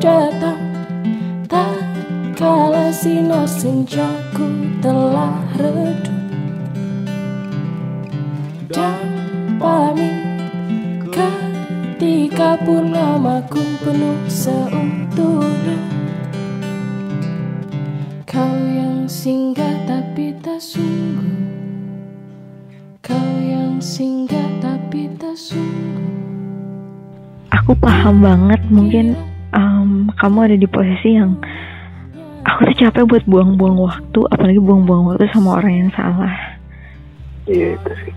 datang. Tak kala sinar senjaku telah redup. Dan pamit ketika purnamaku penuh seutuhnya. Kau yang singgah tapi tak sungguh. Kau yang singgah tapi tak sungguh. Aku paham banget mungkin kamu ada di posisi yang aku tuh capek buat buang-buang waktu apalagi buang-buang waktu sama orang yang salah. Iya itu sih.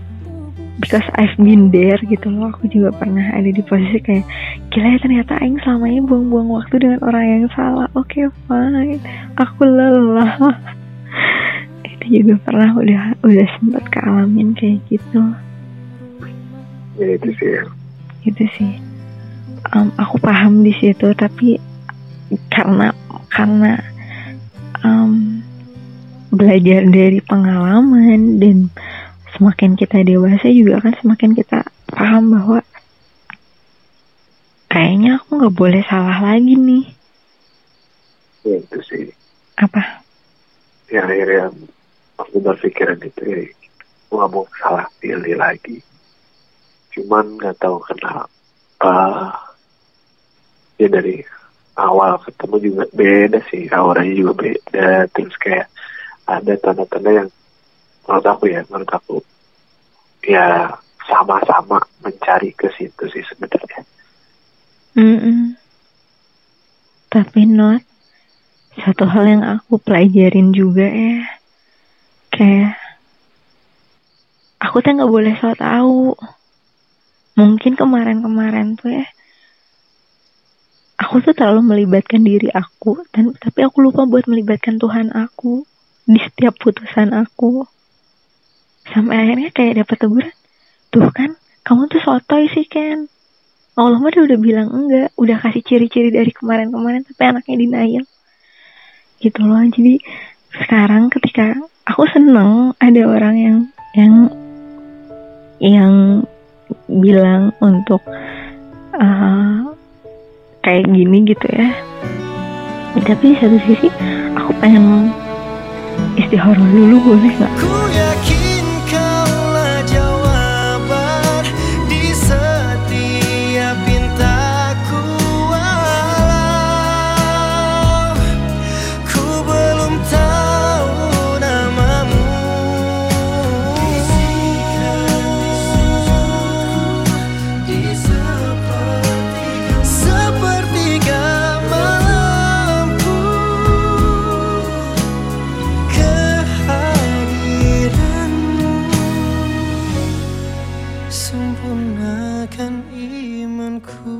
Because I've been there gitu loh aku juga pernah ada di posisi kayak gila ya ternyata Aing selama ini buang-buang waktu dengan orang yang salah. Oke fine. Aku lelah. Itu juga pernah udah udah sempat kealamin kayak gitu. Ya itu sih. Ya. gitu sih. Em, aku paham di situ tapi karena karena em, belajar dari pengalaman dan semakin kita dewasa juga kan semakin kita paham bahwa kayaknya aku nggak boleh salah lagi nih. Ya itu sih. Apa? Ya akhirnya aku berpikiran itu ya aku gak mau salah pilih lagi. Cuman nggak tahu kenapa. Ya dari awal ketemu juga beda sih auranya juga beda terus kayak ada tanda-tanda yang menurut aku ya menurut aku ya sama-sama mencari ke situ sih sebenarnya Mm-mm. Tapi not satu hal yang aku pelajarin juga ya, kayak aku tuh nggak boleh so tahu. Mungkin kemarin-kemarin tuh ya, aku tuh terlalu melibatkan diri aku, dan tapi aku lupa buat melibatkan Tuhan aku di setiap putusan aku. Sampai akhirnya kayak dapat teguran, tuh kan, kamu tuh sotoy sih Ken. Allah mah udah bilang enggak, udah kasih ciri-ciri dari kemarin-kemarin tapi anaknya denial. Gitu loh. Jadi sekarang ketika aku seneng ada orang yang yang yang bilang untuk kayak gini gitu ya. Tapi di satu sisi aku pengen istihara dulu boleh nggak? Sempurnakan imanku